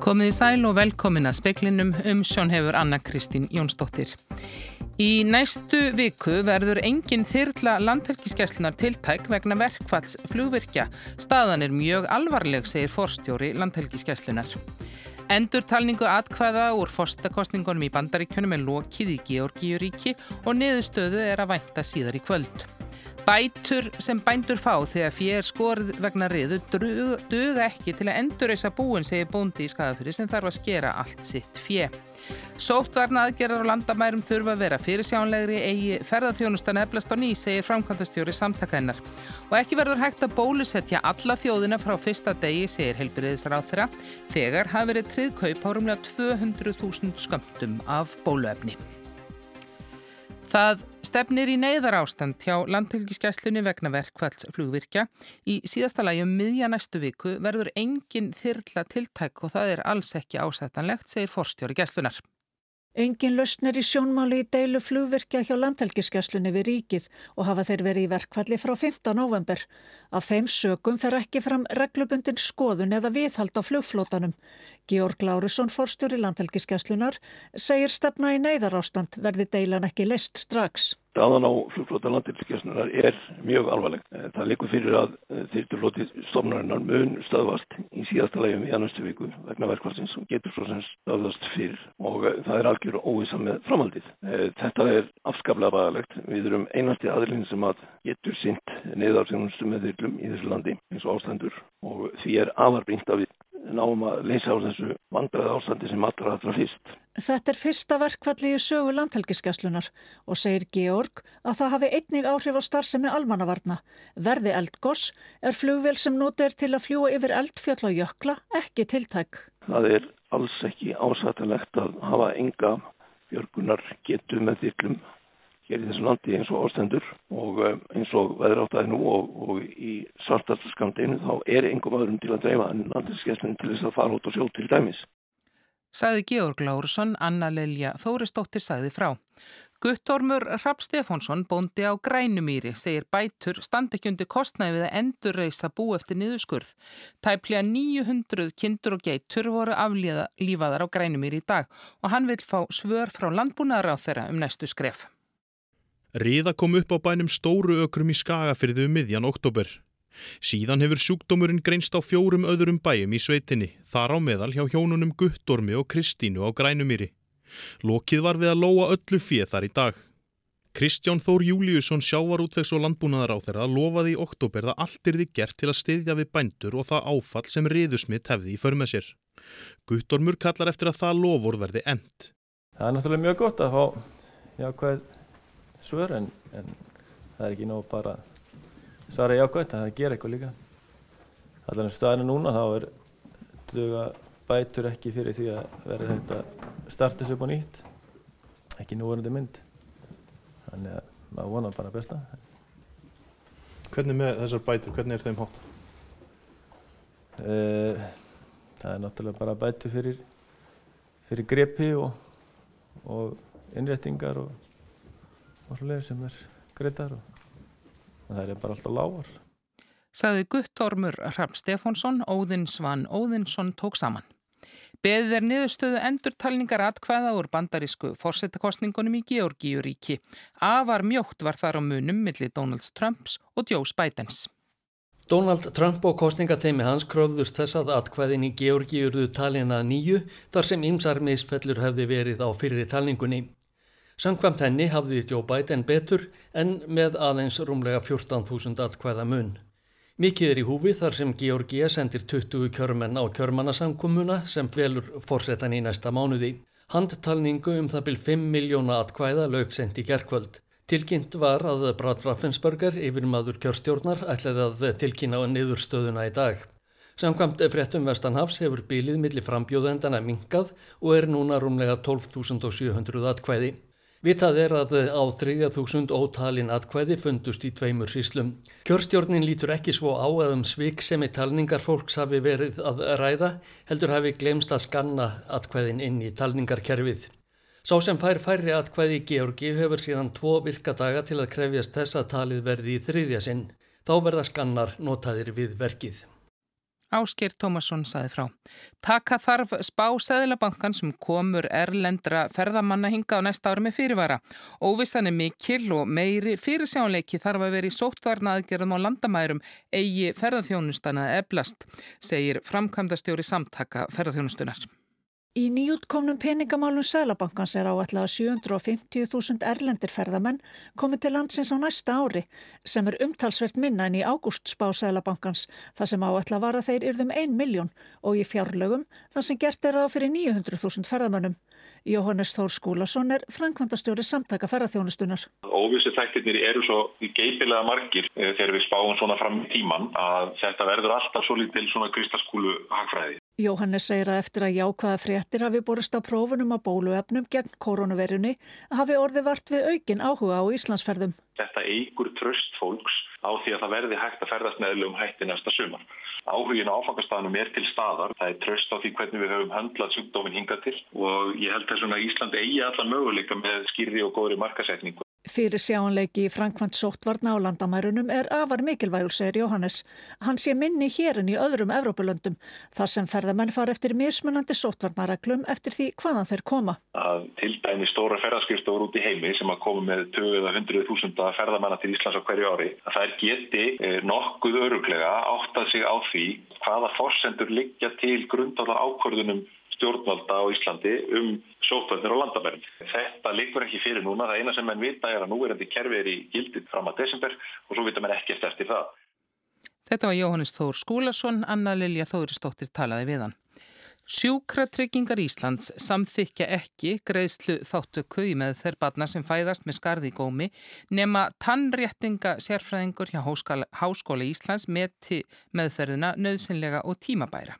Komið í sæl og velkomin að speklinum um sjón hefur Anna Kristín Jónsdóttir. Í næstu viku verður engin þyrla landhelgiskeslunar tiltæk vegna verkfalls flugvirkja. Staðan er mjög alvarleg, segir forstjóri landhelgiskeslunar. Endur talningu atkvæða úr forstakostningunum í bandaríkjunum er lokið í Georgíuríki og niðurstöðu er að vænta síðar í kvöld. Bætur sem bændur fá þegar fér skorð vegna riðu duga ekki til að endurreysa búin, segir bóndi í skadafyrir sem þarf að skera allt sitt fjö. Sóttvarna aðgerðar á landamærum þurfa að vera fyrirsjánlegri eigi ferðarþjónustan eflast á ný, segir framkvæmdastjóri samtakainnar. Og ekki verður hægt að bólusetja alla þjóðina frá fyrsta degi, segir helbyrðisar á þeirra, þegar hafi verið triðkaup á rúmlega 200.000 skömmtum af bóluefni. Það stefnir í neyðar ástand hjá landhelgiskesslunni vegna verkvalls flugvirkja. Í síðasta lagi um miðja næstu viku verður engin þyrla tiltæk og það er alls ekki ásættanlegt, segir forstjóri gesslunar. Engin lausnir í sjónmáli í deilu flugvirkja hjá landhelgiskesslunni við ríkið og hafa þeir verið í verkvalli frá 15. november. Af þeim sögum fer ekki fram reglubundin skoðun eða viðhald á flugflótanum. Georg Lárusson, forstjóri landhelgiskeslunar, segir stefna í neyðarástand verði deilan ekki list strax. Staðan á flugflóta landhelgiskeslunar er mjög alvarleg. Eh, það likur fyrir að eh, þýrtuflóti stofnarinnar mun stöðvast í síðasta legum í annastu viku vegna verkvarsins og getur svo sem stöðvast fyrir og eh, það er algjör óvisa með framhaldið. Þetta er afskaplega ræðilegt. Við erum einasti aðlinn sem að getur sint neyðarsjónustu með þyrlum í þessu landi eins og ástendur og því er aðarbrínt að við náum að leysa á þessu vandraði ástandi sem allra allra fyrst. Þetta er fyrsta verkvalli í sögu landhelgiskeslunar og segir Georg að það hafi einnig áhrif á starfsemi almannavarna. Verði eldgoss er flugvél sem notur til að fljúa yfir eldfjöll og jökla ekki tiltæk. Það er alls ekki ásættilegt að hafa enga björgunar getu með þyrlum hér í þessu landi eins og ástendur og eh, eins og aðeins nú og, og í svartastu skamdeginu þá er engum öðrum til að dreifa en landinskesslinn til þess að fara út og sjó til dæmis. Saði Georg Lárussson, Anna Lelja Þóristóttir sagði frá. Guttormur Rapp Stefánsson, bóndi á Grænumýri, segir bætur standekjundi kostnæði við að endurreisa bú eftir niðurskurð. Tæplega 900 kindur og geitur voru aflífaðar á Grænumýri í dag og hann vil fá svör frá landbúnaðar á þeirra um næstu skref. Riða kom upp á bænum stóru ökrum í skagafyrðu um miðjan oktober. Síðan hefur sjúkdómurinn greinst á fjórum öðrum bæjum í sveitinni, þar á meðal hjá hjónunum Guttormi og Kristínu á Grænumýri. Lokið var við að lóa öllu fjöð þar í dag. Kristján Þór Júliusson sjávarútvegs og landbúnaðar á þeirra lofaði í oktober að allt er því gert til að styðja við bændur og það áfall sem riðusmitt hefði í förmið sér. Guttormur kallar eftir að það lofur verði end. Það er náttúrulega mjög gott að fá jákvæð svör en, en það er ekki nóg bara svara jákvæmt að það ger eitthvað líka. Allan um staðinu núna þá er duga bætur ekki fyrir því að verða þetta starta þessu upp á nýtt. Ekki núverandi mynd. Þannig að maður vonar bara besta. Hvernig með þessar bætur, hvernig er þeim hátt? Uh, það er náttúrulega bara bætur fyrir fyrir grepi og, og innréttingar og og svo leiðir sem er greitar og, og það er bara alltaf lágar. Saði Guttormur Rapp Stefánsson, Óðinn Svan Óðinsson tók saman. Beðið er niðurstöðu endurtalningar atkvæða úr bandarísku fórsetakostningunum í Georgíuríki. Afar mjótt var þar á munum millir Donald Trumps og Joe Bidens. Donald Trump og kostningateimi hans kröfðust þess að atkvæðin í Georgíurðu talina nýju þar sem ymsarmisfellur hefði verið á fyrir talningunni. Samkvæmt henni hafði Joe Biden betur en með aðeins rúmlega 14.000 atkvæða mun. Mikið er í húfi þar sem Georgia sendir 20 kjörmenn á kjörmannasamkommuna sem velur fórsetan í næsta mánuði. Handtalningu um það byrj 5 miljóna atkvæða laugsendi gerkvöld. Tilkynnt var að Brad Raffensperger, yfirmaður kjörstjórnar, ætlaði að tilkynna á niðurstöðuna í dag. Samkvæmt fréttum Vestanhafs hefur bílið millir frambjóðendana minkað og er núna rúmlega 12.700 atkvæði. Vitað er að á 3000 ótalin atkvæði fundust í tveimur síslum. Kjörstjórnin lítur ekki svo á að um svik sem í talningar fólks hafi verið að ræða, heldur hafi glemst að skanna atkvæðin inn í talningarkerfið. Sá sem fær færri atkvæði í Georgi hefur síðan tvo virkadaga til að krefjast þess að talið verði í þriðja sinn. Þá verða skannar notaðir við verkið. Ásker Tómasson saði frá. Taka þarf spá Sæðlabankan sem komur erlendra ferðamanna hinga á næsta ári með fyrirvara. Óvissan er mikil og meiri fyrirsjánleiki þarf að vera í sóttvarna aðgerðum á landamærum eigi ferðarþjónustana eblast, segir framkvæmdastjóri samtaka ferðarþjónustunar. Í nýjútkomnum peningamálum Sælabankans er áallega 750.000 erlendir ferðamenn komið til landsins á næsta ári sem er umtalsvert minna en í ágústspá Sælabankans þar sem áallega var að þeir yrðum 1 miljón og í fjárlögum þar sem gert er það fyrir 900.000 ferðamennum. Jóhannes Þór Skúlason er frangvandastjóri samtaka ferðarþjónustunar. Óvissu þættirnir eru svo geipilega margir eh, þegar við spáum svona fram í tíman að þetta verður alltaf svo lítil svona kristaskúlu hagfræði. Jóhannes segir að eftir að jákvæða fréttir hafi borist á prófunum á bóluefnum gegn koronavirjunni hafi orði vart við aukin áhuga á Íslandsferðum. Þetta eigur tröst fólks á því að það verði hægt að ferðast meðlum hætti næsta sumar. Áhugin á áfangastafanum er til staðar. Það er tröst á því hvernig við höfum höndlað sjúkdóminn hingað til og ég held að Íslandi eigi allar möguleika með skýrði og góðri markasetningu. Fyrir sjáanleiki í Frankvænt sóttvarna á landamærunum er afar mikilvægur, segir Jóhannes. Hann sé minni hér en í öðrum Evrópulöndum, þar sem ferðamenn far eftir mismunandi sóttvarnareglum eftir því hvaðan þeir koma. Að til dæmi stóra ferðarskristóður út í heimi sem að koma með 20.000 ferðamanna til Íslands á hverju ári, að þær geti eh, nokkuð öruglega áttað sig á því hvaða fórsendur liggja til grundála ákvörðunum stjórnvalda á Íslandi um sóttvöldir og landamærum. Þetta liggur ekki fyrir núna. Það eina sem menn vita er að núverandi kerfi er í gildið fram að desember og svo vita menn ekkert eftir það. Þetta var Jóhannes Þór Skúlason, Anna Lilja Þóristóttir talaði við hann. Sjúkratryggingar Íslands samþykja ekki greiðslu þáttöku í með þeir badna sem fæðast með skarði í gómi nema tannréttinga sérfræðingur hjá Háskóla Íslands með meðferðina nöðsynlega og tímabæra.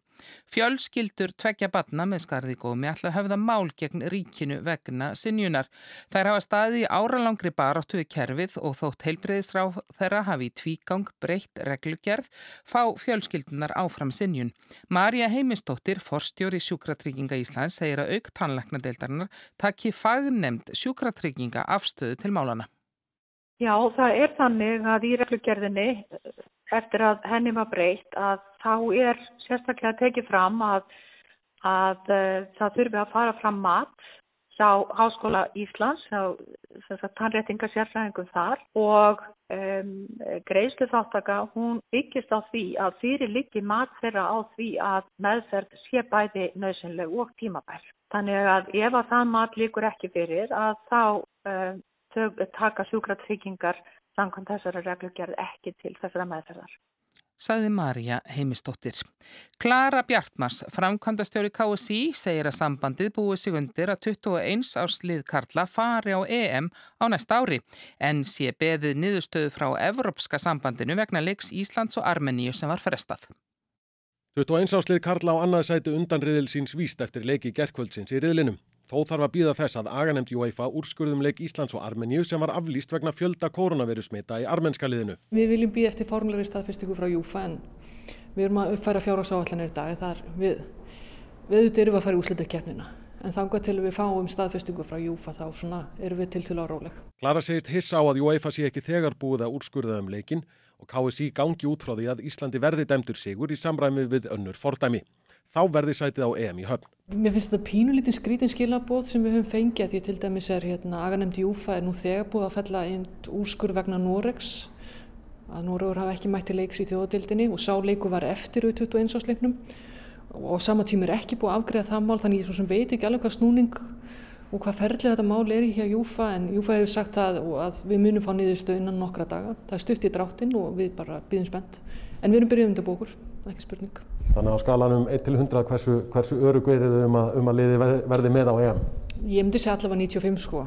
Fjölskyldur tvekja batna með skarðigómi ætla að höfða mál gegn ríkinu vegna sinjunar. Þær hafa staði áralangri baráttu í kerfið og þótt heilbreyðisráð þeirra hafi í tvígang breytt reglugerð fá fjölskyldunar áfram sinjun. Marja Heimistóttir, forstjóri sjúkratrygginga Íslands, segir að aukt tannleiknadeildarinnar takki fagnemd sjúkratrygginga afstöðu til málana. Já, það er þannig að í reglugerðinni eftir að henni var breytt að þá er sérstaklega tekið fram að, að uh, það þurfi að fara fram mat á Háskóla Íslands, á tannréttingar sérfræðingum þar og um, greiðslu þáttaka hún byggist á því að fyrir líki mat þeirra á því að meðferð sé bæði nöðsynleg og tímabær. Þannig að ef að það mat líkur ekki fyrir að þá um, taka sjúkratryggingar samkvæmt þessara reglugjörð ekki til þessara meðferðar. Saði Marja Heimistóttir. Klara Bjartmars, framkvæmdastjóri KSI, segir að sambandið búið sig undir að 21 árslið Karla fari á EM á næsta ári en sé beðið niðurstöðu frá Evrópska sambandinu vegna leiks Íslands og Armeníu sem var frestað. 21 árslið Karla á annað sæti undan riðil síns víst eftir leiki gerkvöldsins í riðlinum. Þó þarf að býða þess að aganemt UEFA úrskurðum leik Íslands og Armeníu sem var aflýst vegna fjölda koronavirusmita í armenska liðinu. Við viljum býða eftir fórnlega staðfestingu frá UEFA en við erum að uppfæra fjárhásáallanir í dag. Þar við, við auðvitað erum að fara í úslutakefnina en þangað til við fáum staðfestingu frá UEFA þá svona erum við til til áráleg. Klara segist hissa á að UEFA sé ekki þegar búið að úrskurða um leikin og KSI gangi út frá því að Íslandi verði dæmtur sigur í samræmi við önnur fordæmi þá verði sætið á EM í höfn. Mér finnst þetta pínulítinn skrítin skilabóð sem við höfum fengið að ég til dæmis er hérna, aganemdi Júfa er nú þegar búið að fella einn úrskur vegna Noregs að Noregur hafa ekki mætti leiks í þjóðadildinni og sá leiku var eftir við 21 ásleiknum og sama tíma er ekki búið að afgreða það mál þannig ég veit ekki alveg hvað snúning og hvað ferðlega þetta mál er í hér Júfa en Júfa hefur sagt það að við munum fá niðurstöð innan nokkra daga. Það er stutt í dráttin og við bara býðum spennt en við erum byrjuð undir bókur, ekki spurning. Þannig á skalanum 1-100 hversu, hversu örug verið um að, um að liði verði með á EM? Ég myndi segja allavega 95 sko.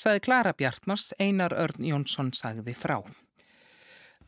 Saði Klara Bjartmars, Einar Örn Jónsson sagði frá.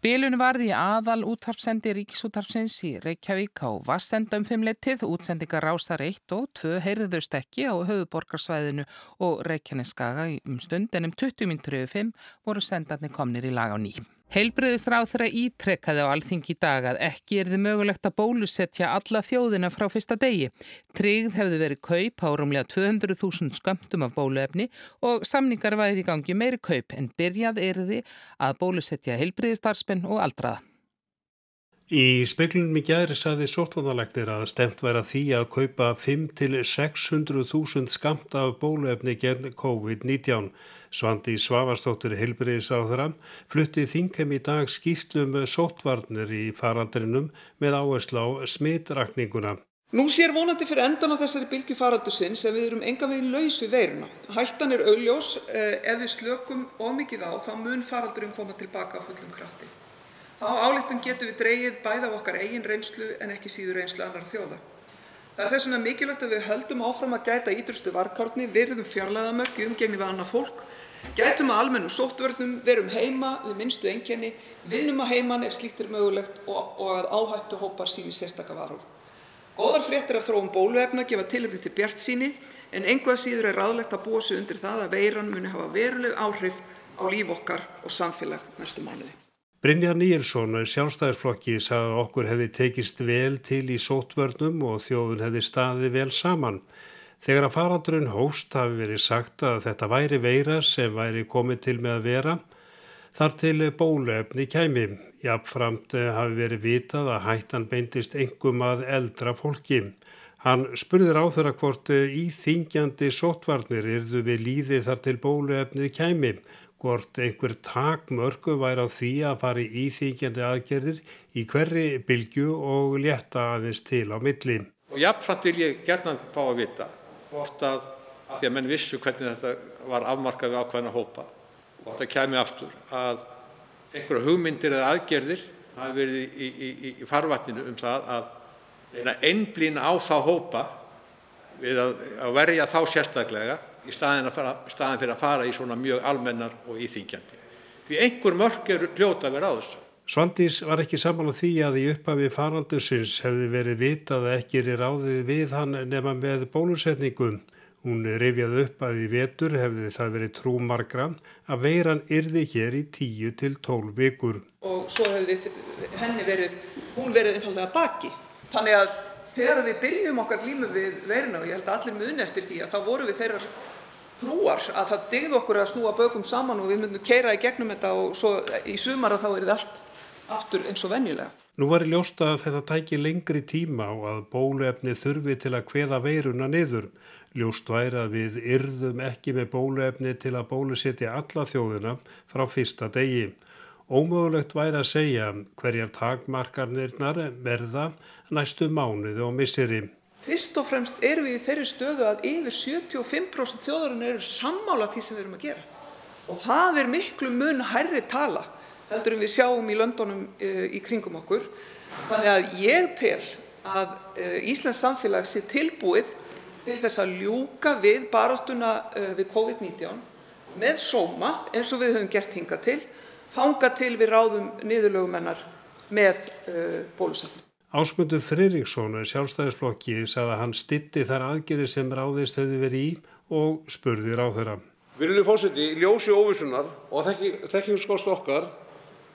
Bilun varði í aðal útvarpsendi Ríkisútvarpsins í Reykjavík á Vassenda um fimmleitið, útsendingar Rásar 1 og 2 heyrðust ekki á höfuborgarsvæðinu og Reykjaneskaga um stund en um 20 mintur yfir 5 voru sendarnir komnir í lag á nýjum. Heilbriðisráð þeirra ítrekkaði á alþingi dag að ekki er þið mögulegt að bólusetja alla þjóðina frá fyrsta degi. Tryggð hefði verið kaup á rúmlega 200.000 skömmtum af bóluefni og samningar væri í gangi meiri kaup en byrjað er þið að bólusetja heilbriðistarspenn og aldraða. Í speiklunum í gæri saði sóttvonalegnir að stemt væri að því að kaupa 5-600.000 skamt af bóluefni gegn COVID-19. Svandi Svavastóttir Hilbriðis á þeirra flutti þingheim í dag skýslum sóttvarnir í faraldrinum með áherslu á smitrakninguna. Nú sér vonandi fyrir endan á þessari bylgu faraldusins en við erum enga veginn laus við veiruna. Hættan er augljós, eh, ef við slökum ómikið á þá mun faraldurinn koma tilbaka á fullum krafti. Þá ályktun getum við dreigið bæði af okkar eigin reynslu en ekki síður reynslu annar þjóða. Það er þess vegna mikilvægt að við höldum áfram að gæta ítrustu varkárni, virðum fjarlæðamörk í umgengni við annað fólk, gætum að almennum sóttvörnum, verum heima við minnstu einkenni, vinnum að heiman ef slíkt er mögulegt og, og að áhættu hópar síni sérstakka varúð. Góðar fréttir af þróum bóluefna gefa tilefni til bjart síni en engu að síður er ráðlegt að búa sig undir það að veiran muni hafa veruleg áhrif á líf okkar og samfélag næstu mánuði. Brynjar Níelsson, sjálfstæðisflokki, sagði að okkur hefði tekist vel til í sótvörnum og þjóðun hefði staðið vel saman. Þegar að faraldurinn hóst hafi verið sagt að þetta væri veira sem væri komið til með að vera, þar til bóluefni kæmi. Jafnframt hafi verið vitað að hættan beintist engum að eldra fólki. Hann spurður á þeirra hvort íþingjandi sótvarnir yrðu við líði þar til bóluefnið kæmi hvort einhver takmörku væri á því að fari íþýkjandi aðgerðir í hverri bylgu og létta aðeins til á milli. Og jáfnframt vil ég gerna fá að vita hvort að, að því að menn vissu hvernig þetta var afmarkað við ákveðna hópa og þetta kemi aftur að einhverja hugmyndir eða aðgerðir hafi verið í, í, í, í farvatninu um það að einblín á þá hópa við að, að verja þá sérstaklega í staðin fyrir að fara í svona mjög almennar og íþingjandi. Því einhver mörg eru hljóta að vera á þessu. Svandís var ekki saman á því að í upphafi faraldursins hefði verið vitað að ekki er ráðið við hann nema með bólusetningum. Hún rifjaði upp að í vetur hefði það verið trúmargra að veiran yrði hér í 10 til 12 vikur. Og svo hefði henni verið, hún verið einfallega baki. Þannig að þegar við byrjum okkar glímu við veirina og ég held að allir muni eftir því að þá voru við þeirrar trúar að það dygði okkur að snúa bökum saman og við myndum keira í gegnum þetta og svo í sumar að þá er þetta allt aftur eins og venjulega. Nú var í ljósta að þetta tæki lengri tíma og að bóluefni þurfi til að hveða veiruna niður. Ljóst væri að við yrðum ekki með bóluefni til að bólusetja alla þjóðina frá fyrsta degi. Ómögulegt væri að segja hverjar takmarkarnirnar verða næstu mánuði og misseri. Fyrst og fremst erum við í þeirri stöðu að yfir 75% þjóðarinnar eru sammála því sem við erum að gera. Og það er miklu mun hærri tala heldur en við sjáum í löndunum uh, í kringum okkur. Þannig að ég tel að uh, Íslands samfélag sé tilbúið til þess að ljúka við baráttuna uh, við COVID-19 með sóma eins og við höfum gert hinga til, þanga til við ráðum niðurlögumennar með bólusetnum. Ásmundur Fririksson, sjálfstæðisflokki, sagði að hann stitti þar aðgerið sem ráðist hefði verið í og spurði ráð þeirra. Virðuleg fósiti, í ljósi óvissunar og þekkinskost okkar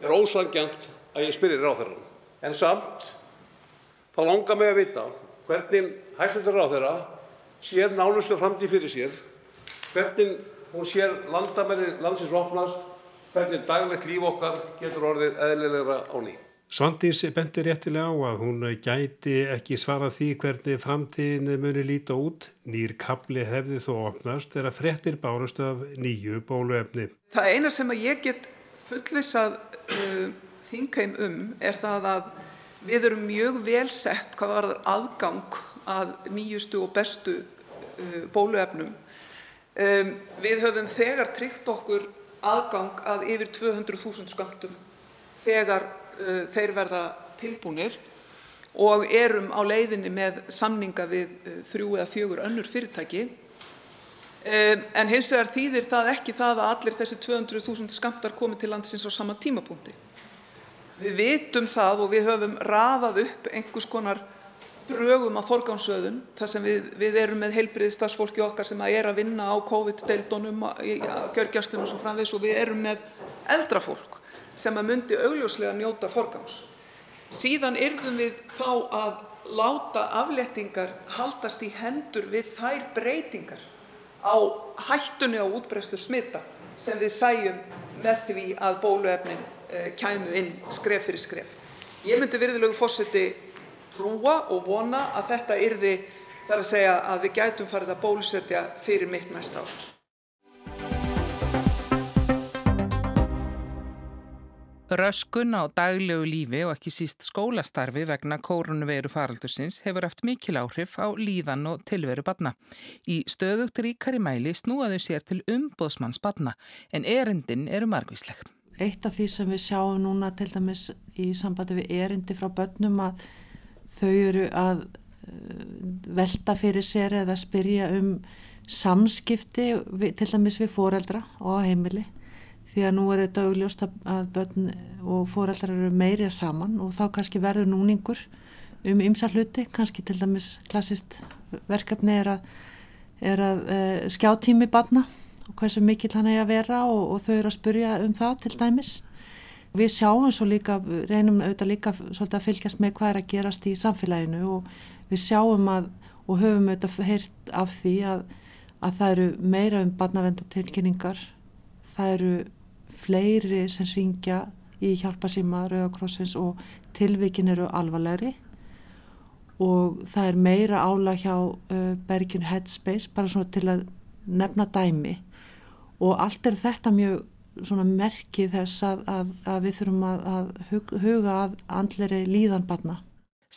er ósangjant að ég spyrir ráð þeirra. En samt, þá langar mig að vita hvernig hægsundur ráð þeirra sér nánustu framtíð fyrir sér, hvernig hún sér landamæri landsins opnast, hvernig daglegt líf okkar getur orðið eðlilegra á nýtt. Svandís bendi réttilega á að hún gæti ekki svara því hvernig framtíðin muni líta út. Nýr kapli hefði þó opnast þegar frettir bárastu af nýju bóluefni. Það eina sem ég get fullvisað uh, þingheim um er það að við erum mjög vel sett hvað var aðgang að nýjustu og bestu uh, bóluefnum. Um, við höfum þegar tryggt okkur aðgang að yfir 200.000 skamtum þegar þeir verða tilbúnir og erum á leiðinni með samninga við uh, þrjú eða fjögur önnur fyrirtæki. Um, en hins vegar þýðir það ekki það að allir þessi 200.000 skammtar komi til landsins á sama tímapunkti. Við vitum það og við höfum raðað upp einhvers konar drögum að forgámsöðun þar sem við, við erum með heilbriðstarfsfólki okkar sem að er að vinna á COVID-deildunum, gjörgjastunum og svo framvegs og við erum með eldra fólk sem myndi augljóslega njóta forgangs. Síðan yrðum við þá að láta afléttingar haldast í hendur við þær breytingar á hættunni á útbreiðslu smita sem við sæjum með því að bóluefnin eh, kæmu inn skref fyrir skref. Ég myndi virðulegu fórseti trúa og vona að þetta yrði þar að segja að við gætum farið að bólusetja fyrir mitt næsta ár. Röskun á daglegu lífi og ekki síst skólastarfi vegna kórunveru faraldursins hefur haft mikil áhrif á líðan og tilveru badna. Í stöðugt ríkari mæli snúaðu sér til umbóðsmanns badna en erindin eru margvísleg. Eitt af því sem við sjáum núna til dæmis í sambandi við erindi frá börnum að þau eru að eh, velta fyrir sér eða spyrja um samskipti til dæmis við foreldra og heimili því að nú er þetta augljóst að börn og fóreldrar eru meirið saman og þá kannski verður núningur um ymsa hluti, kannski til dæmis klassist verkefni er að, er að e, skjáttími barna og hversu mikill hann er að vera og, og þau eru að spurja um það til dæmis. Við sjáum svo líka, reynum auðvitað líka svolítið að fylgjast með hvað er að gerast í samfélaginu og við sjáum að og höfum auðvitað heyrt af því að, að það eru meira um barnavendatilkynningar, það eru fleiri sem ringja í hjálpasíma Rauðakrossins og tilvikin eru alvarlegri. Og það er meira ála hjá uh, Bergin Headspace bara svona til að nefna dæmi. Og allt er þetta mjög svona merkið þess að, að, að við þurfum að, að huga að andleri líðan barna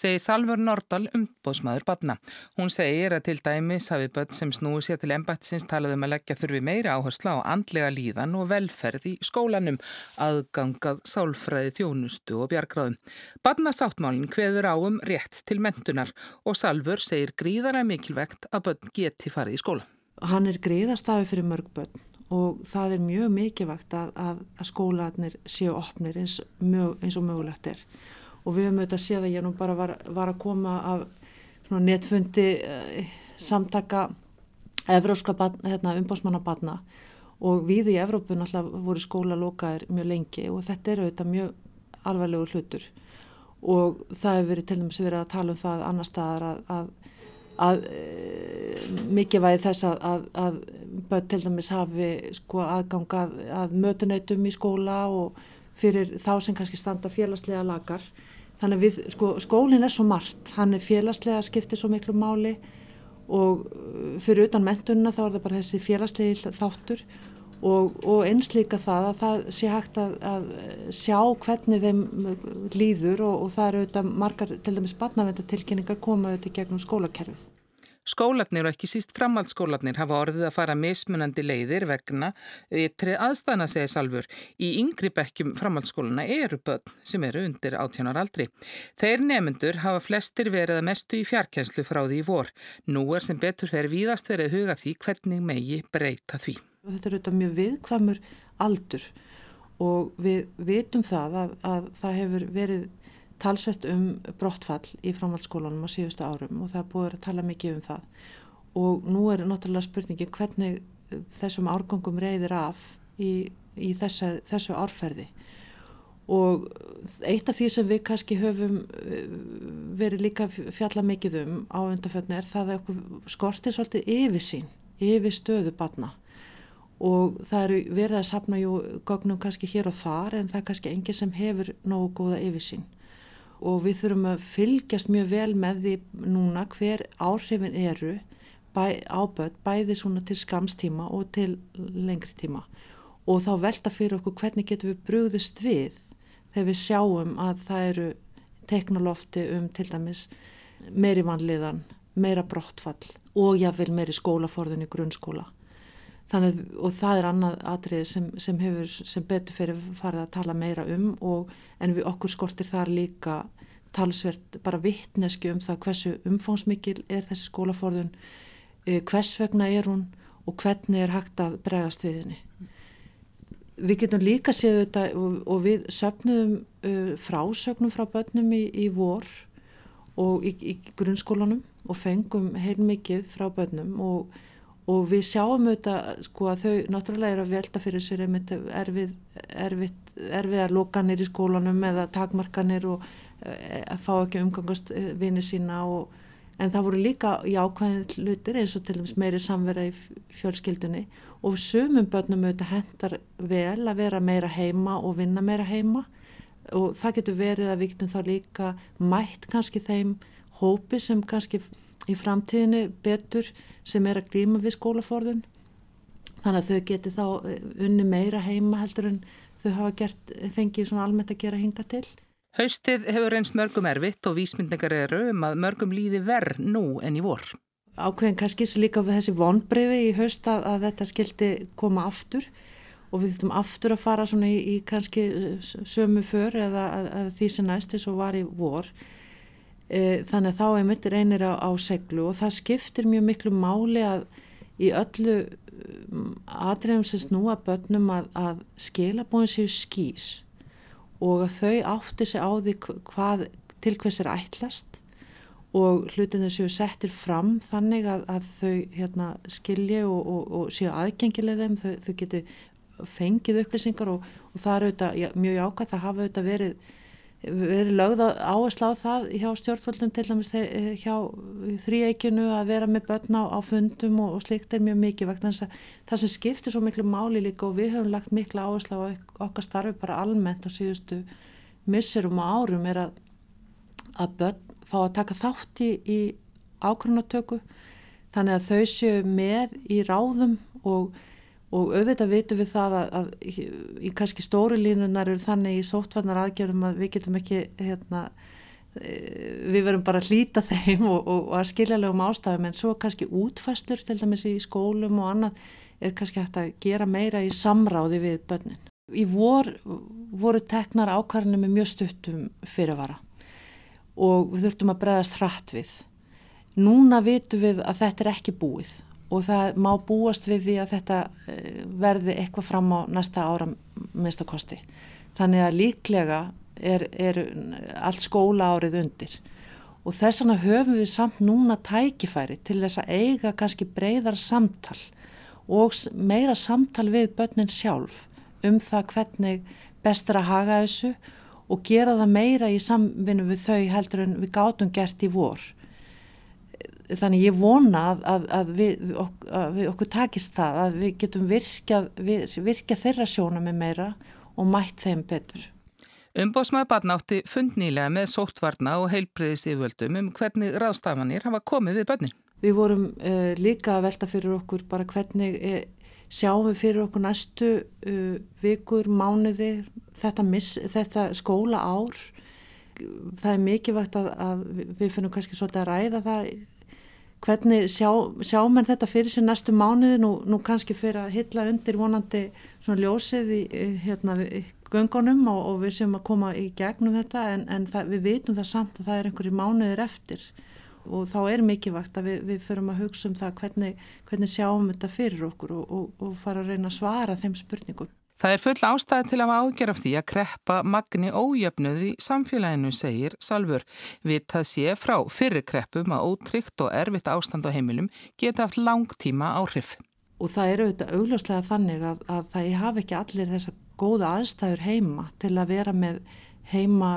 segir Salfur Nordal umbóðsmaður batna. Hún segir að til dæmis hafi börn sem snúi sér til ennbætsins talaðum að leggja þurfi meira áhersla á andlega líðan og velferð í skólanum, aðgangað sálfræði þjónustu og bjargráðum. Batnasáttmálinn hveður á um rétt til mentunar og Salfur segir gríðara mikilvægt að börn geti farið í skóla. Hann er gríðastafi fyrir mörg börn og það er mjög mikilvægt að, að, að skólanir séu opnir eins, mjög, eins og mögulegt er og við höfum auðvitað séð að ég nú bara var, var að koma af netfundi eh, samtaka evróska hérna, umbásmannabanna og við í Evrópu náttúrulega voru skóla lokaðir mjög lengi og þetta er auðvitað mjög alvarlegur hlutur. Og það hefur verið til dæmis verið að tala um það annar staðar að, að, að e, mikið væði þess að, að, börn til dæmis hafi sko aðgangað að mötunautum í skóla og fyrir þá sem kannski standa félagslega lagar Þannig að við, sko, skólinn er svo margt, hann er félagslega skiptið svo miklu máli og uh, fyrir utan mentununa þá er það bara þessi félagslegi þáttur og, og eins líka það að það sé hægt að, að sjá hvernig þeim líður og, og það eru auðvitað margar, til dæmis barnavendatilkynningar koma auðvitað gegnum skólakerfið. Skólatnir og ekki síst framhaldsskólatnir hafa orðið að fara mismunandi leiðir vegna ytri aðstæðna segja Salfur. Í yngri bekkjum framhaldsskóluna eru börn sem eru undir 18 ára aldri. Þeir nefnendur hafa flestir verið að mestu í fjarkenslu frá því í vor. Nú er sem betur fer víðast verið huga því hvernig megi breyta því. Þetta er auðvitað mjög viðkvæmur aldur og við vitum það að, að það hefur verið talsvert um brottfall í framhaldsskólanum á síðustu árum og það er búið að tala mikið um það. Og nú er náttúrulega spurningi hvernig þessum árgangum reyðir af í, í þessa, þessu árferði. Og eitt af því sem við kannski höfum eh, verið líka fjalla mikið um á undarföldinu er það að skortir svolítið yfirsýn, yfir stöðu barna. Og það eru verið að sapna jú gögnum kannski hér og þar en það er kannski engi sem hefur nógu góða yfirsýn og við þurfum að fylgjast mjög vel með því núna hver áhrifin eru bæ, áböð bæði svona til skamstíma og til lengri tíma. Og þá velta fyrir okkur hvernig getum við brúðist við þegar við sjáum að það eru teknolófti um til dæmis meiri vanliðan, meira brottfall og jáfnveil meiri skólaforðun í grunnskóla Þannig, og það er annað atrið sem, sem, hefur, sem betur fyrir farið að tala meira um og, en við okkur skortir þar líka talsvert bara vittneski um það hversu umfóngsmikil er þessi skólaforðun, eh, hvers vegna er hún og hvernig er hægt að bregast við henni. Við getum líka séð þetta og, og við söpnum uh, frásögnum frá börnum í, í vor og í, í grunnskólanum og fengum heilmikið frá börnum og og við sjáum auðvitað sko að þau náttúrulega er að velta fyrir sér erfið, erfið, erfiðar lokanir í skólanum eða takmarkanir og e, að fá ekki umgangast e, vinið sína og, en það voru líka í ákvæðin hlutir eins og til dæmis meiri samvera í fjölskyldunni. Og sumum börnum auðvitað hendar vel að vera meira heima og vinna meira heima. Og það getur verið að við getum þá líka mætt kannski þeim hópi sem kannski í framtíðinu betur sem er að glíma við skólaforðun þannig að þau geti þá eh, unni meira heima heldur en þau hafa gert, fengið svona almennt að gera hinga til. Haustið hefur eins mörgum erfitt og vísmyndingar eru um að mörgum líði verð nú en í vor. Ákveðin kannski svo líka við þessi vonbreyði í haust að, að þetta skildi koma aftur og við þurftum aftur að fara svona í, í kannski sömu för eða að, að því sem næst þess að var í vor. E, þannig að þá er mitt reynir á, á seglu og það skiptir mjög miklu máli að í öllu atriðum sem snúa börnum að, að skilabóðin séu skýr og að þau átti sig á því hvað til hvers er ætlast og hlutinir séu settir fram þannig að, að þau hérna, skilji og, og, og séu aðgengileg þeim, þau, þau geti fengið upplýsingar og, og það er auðvitað mjög ákvæmt að hafa auðvitað verið verið lögða áherslu á það hjá stjórnvöldum til dæmis eh, hjá þrýeikinu að vera með börn á, á fundum og, og slikt er mjög mikið vegna þess að það sem skiptir svo miklu máli líka og við höfum lagt miklu áherslu á okkar starfi bara almennt á síðustu misserum og árum er að, að börn fá að taka þátt í, í ákvörnatöku þannig að þau séu með í ráðum og og auðvitað vitum við það að, að í kannski stóri línunar eru þannig í sóttvarnar aðgerðum að við getum ekki hérna, e, við verum bara að hlýta þeim og, og, og að skiljalegum ástafum en svo kannski útfæslur til dæmis í skólum og annað er kannski hægt að gera meira í samráði við börnin. Í vor voru teknar ákvarðinu með mjög stuttum fyrirvara og við þurftum að bregðast hratt við. Núna vitum við að þetta er ekki búið og það má búast við því að þetta eh, verði eitthvað fram á næsta ára minnstakosti. Þannig að líklega er, er allt skóla árið undir og þess vegna höfum við samt núna tækifæri til þess að eiga kannski breyðar samtal og meira samtal við börnin sjálf um það hvernig best er að haga þessu og gera það meira í samvinnu við þau heldur en við gátum gert í vor þannig ég vona að, að, að, við, að við okkur takist það að við getum virkja, virkja þeirra sjóna með meira og mætt þeim betur. Umbósmaður barnátti fund nýlega með sóttvarna og heilbreyðis yfirvöldum um hvernig ráðstafanir hafa komið við börnin. Við vorum uh, líka að velta fyrir okkur bara hvernig uh, sjáum við fyrir okkur næstu uh, vikur, mánuði, þetta, miss, þetta skóla ár. Það er mikilvægt að við finnum kannski svolítið að ræða það hvernig sjá, sjá menn þetta fyrir sér næstu mánuði nú, nú kannski fyrir að hylla undir vonandi svona ljósið í hérna, göngunum og, og við séum að koma í gegnum þetta en, en það, við vitum það samt að það er einhverju mánuðir eftir og þá er mikilvægt að við, við förum að hugsa um það hvernig, hvernig sjáum þetta fyrir okkur og, og, og fara að reyna að svara þeim spurningum. Það er full ástæði til að ágjör af því að kreppa magni ójöfnuð í samfélaginu, segir Salfur. Við það sé frá fyrir kreppum að ótryggt og erfitt ástand á heimilum geta haft langtíma áhrif. Og það eru auðvitað augljóslega þannig að, að það hafi ekki allir þessa góða aðstæður heima til að vera með heima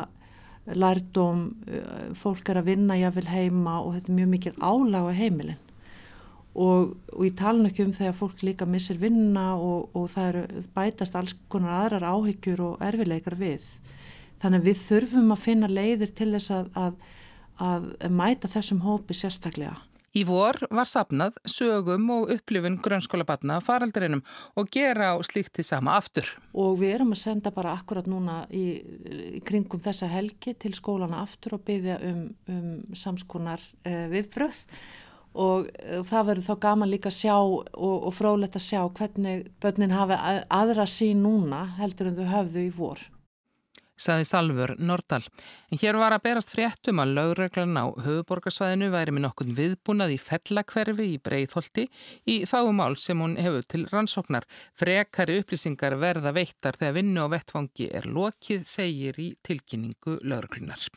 lærdom, eh, fólk er að vinna jáfnvel heima og þetta er mjög mikil álag á heimilin og, og ég tala ekki um þegar fólk líka missir vinna og, og það eru bætast alls konar aðrar áhyggjur og erfileikar við. Þannig að við þurfum að finna leiðir til þess að, að, að mæta þessum hópi sérstaklega. Í vor var sapnað sögum og upplifun grunnskólabatna faraldurinnum og gera á slíkti sama aftur. Og við erum að senda bara akkurat núna í, í kringum þessa helgi til skólana aftur og byggja um, um samskonar eh, viðbröð og eh, það verður þá gaman líka að sjá og, og frólægt að sjá hvernig börnin hafi aðra sín núna heldur en þau höfðu í vor. Saði Salfur Nordal. En hér var að berast fréttum að lögreglan á höfuborgarsvæðinu væri með nokkur viðbúnað í fellakverfi í Breitholti í þáumál sem hún hefur til rannsóknar. Frekari upplýsingar verða veittar þegar vinnu og vettfangi er lokið, segir í tilkynningu lögreglunar.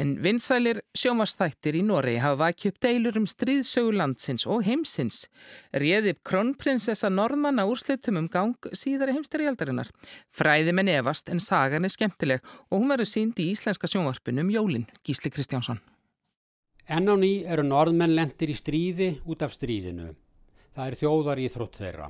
En vinsælir sjómastættir í Noregi hafa vakið upp deilur um stríðsögulandsins og heimsins. Réði kronprinsessa Norðmanna úrslitum um gang síðari heimsterialdarinnar. Fræði með nefast en sagan er skemmtileg og hún verður sínd í íslenska sjónvarpinu um jólin, Gísli Kristjánsson. Enn á ný eru norðmenn lendir í stríði út af stríðinu. Það er þjóðar í þrótt þeirra.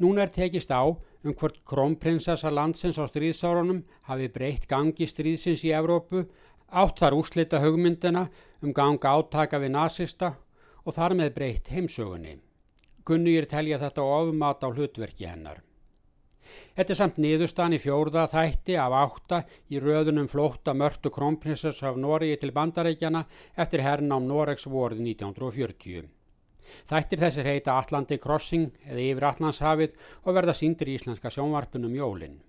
Núna er tekist á um hvort krónprinsessa landsins á stríðsárunum hafi breytt gangi stríðsins í Evrópu, átt þar úslita hugmyndina um ganga átaka við nazista og þar með breytt heimsögunni. Gunnugir telja þetta ofmat á hlutverki hennar. Þetta er samt niðurstan í fjórða þætti af átta í röðunum flótta mörtu krónprinsess af Noregi til bandarækjana eftir hernám Noregs vorið 1940. Þættir þessir heita Atlantic Crossing eða yfir Allandshafið og verða síndir í íslenska sjónvarpunum jólinn.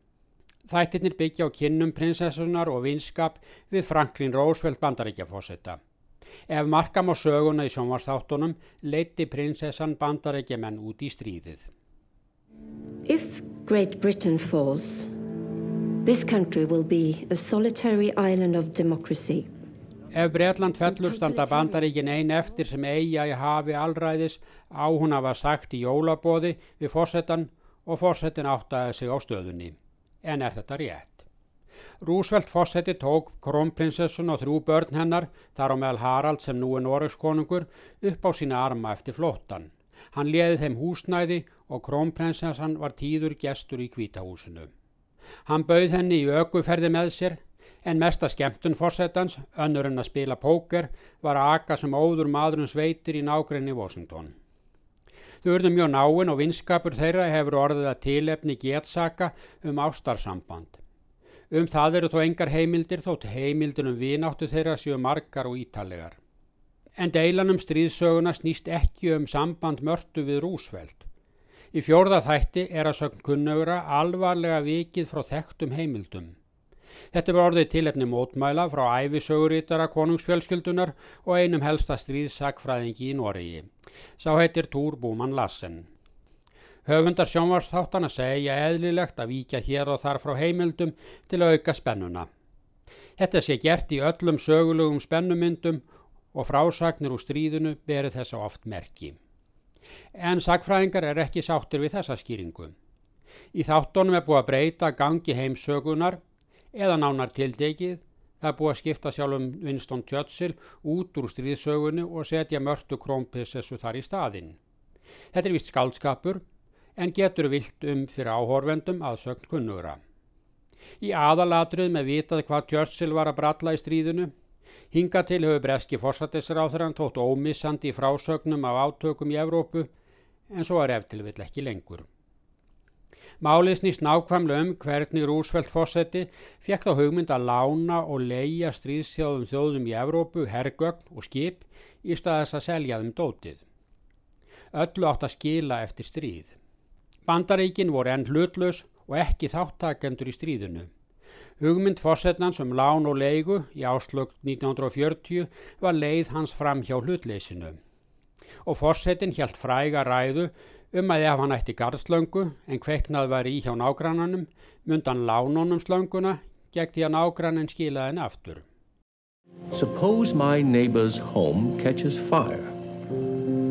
Þættirnir byggja á kinnum prinsessunar og vinskap við Franklin Roosevelt bandaríkjafósetta. Ef markam á söguna í sjónvarsþáttunum leiti prinsessan bandaríkjamenn út í stríðið. If Great Britain falls, this country will be a solitary island of democracy. Ef Breitland fellur standa bandaríkin ein eftir sem eiga í hafi allræðis á hún var sagt í jólabóði við fórsetan og fórsetin áttaði sig á stöðunni. En er þetta rétt? Rúsveld fórseti tók krónprinsessun og þrjú börn hennar, þar á meðal Harald sem nú er Noregskonungur, upp á sína arma eftir flóttan. Hann leði þeim húsnæði og krónprinsessan var tíður gestur í kvítahúsinu. Hann bauð henni í ökuferði með sér en mesta skemmtun fórsetans, önnur en að spila póker, var að aka sem óður maðurinn sveitir í nákrenni Washington. Þau verður mjög náinn og vinskapur þeirra hefur orðið að tilefni getsaka um ástarsamband. Um það eru þó engar heimildir þótt heimildunum vináttu þeirra séu margar og ítalegar. En deilanum stríðsöguna snýst ekki um samband mörtu við rúsveld. Í fjórða þætti er að sögn kunnögra alvarlega vikið frá þekktum heimildum. Þetta var orðið tilefni mótmæla frá æfisögurítara konungsfjölskyldunar og einum helsta stríðsakfræðingi í Noregi. Sá heitir Túr Búmann Lassen. Höfundar sjónvarsþáttana segja eðlilegt að víkja hér og þar frá heimildum til að auka spennuna. Þetta sé gert í öllum sögulegum spennumyndum og frásagnir úr stríðinu beri þessa oft merki. En sagfræðingar er ekki sáttir við þessa skýringu. Í þáttunum er búið að breyta gangi heimsögunar eða nánar tildegið. Það er búið að skipta sjálfum Winston Churchill út úr stríðsögunni og setja mörtu krónprinsessu þar í staðinn. Þetta er vist skaldskapur en getur vilt um fyrir áhorfendum að sögn kunnura. Í aðalatrið með vitað hvað Churchill var að bralla í stríðinu. Hinga til hefur breski fórsættisráþurann tótt ómissandi í frásögnum af átökum í Evrópu en svo er eftirvill ekki lengur. Málið snýst nákvæmlega um hvernig Rúsveld fósetti fekk þá hugmynd að lána og leia stríðsþjóðum þjóðum í Evrópu, hergögn og skip í staðis að selja þeim dótið. Öllu átt að skila eftir stríð. Bandaríkin voru enn hlutlaus og ekki þáttakendur í stríðinu. Hugmynd fórsetnans um lán og leigu í áslögt 1940 var leið hans fram hjá hlutleysinu. Og fórsetin hjælt fræga ræðu um að ef hann ætti garðslöngu en kveiknað var í hjá nágrannanum mundan lánunum slönguna gegn því að nágrannin skilaði henn aftur. Suppose my neighbor's home catches fire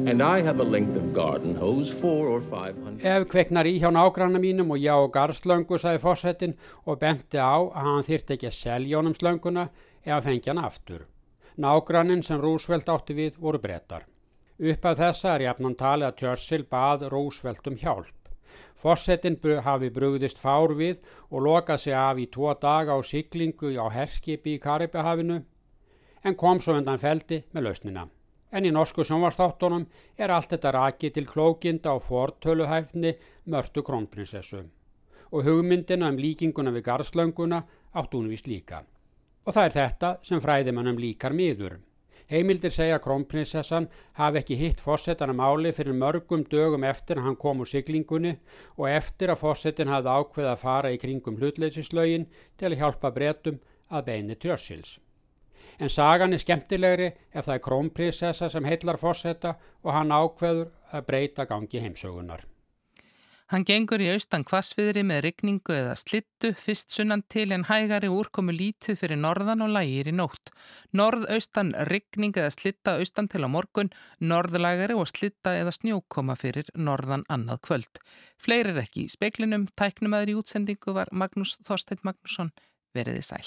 and I have a length of garden hose four or five hundred... Ef kveiknar í hjá nágranna mínum og já garðslöngu, sagði fórsetin og benti á að hann þýrt ekki að selja honum slönguna eða fengi hann aftur. Nágrannin sem Rúsveld átti við voru brettar. Upp af þessa er jafnan talið að Churchill bað Roosevelt um hjálp. Fossetin hafi brugðist fár við og lokað sig af í tvo daga á siglingu á herskipi í Karibahafinu en kom svo undan feldi með lausnina. En í norsku sjónvarstáttunum er allt þetta raki til klókinda á fortöluhæfni mörtu krónprinsessu og hugmyndina um líkinguna við garðslönguna átt hún vist líka. Og það er þetta sem fræðimannum líkar miður. Heimildir segja að krónprinsessan hafi ekki hitt fósettan að máli fyrir mörgum dögum eftir að hann kom úr siglingunni og eftir að fósettin hafði ákveð að fara í kringum hlutleysislaugin til að hjálpa bretum að beini tjörsils. En sagan er skemmtilegri ef það er krónprinsessa sem heillar fósetta og hann ákveður að breyta gangi heimsögunar. Hann gengur í austan kvassviðri með rigningu eða slittu fyrst sunnan til en hægari úrkomu lítið fyrir norðan og lægir í nótt. Norð-austan rigning eða slitta austan til á morgun, norðlægari og slitta eða snjókoma fyrir norðan annað kvöld. Fleirir ekki í speklinum, tæknum aður í útsendingu var Magnús Þorstein Magnússon veriði sæl.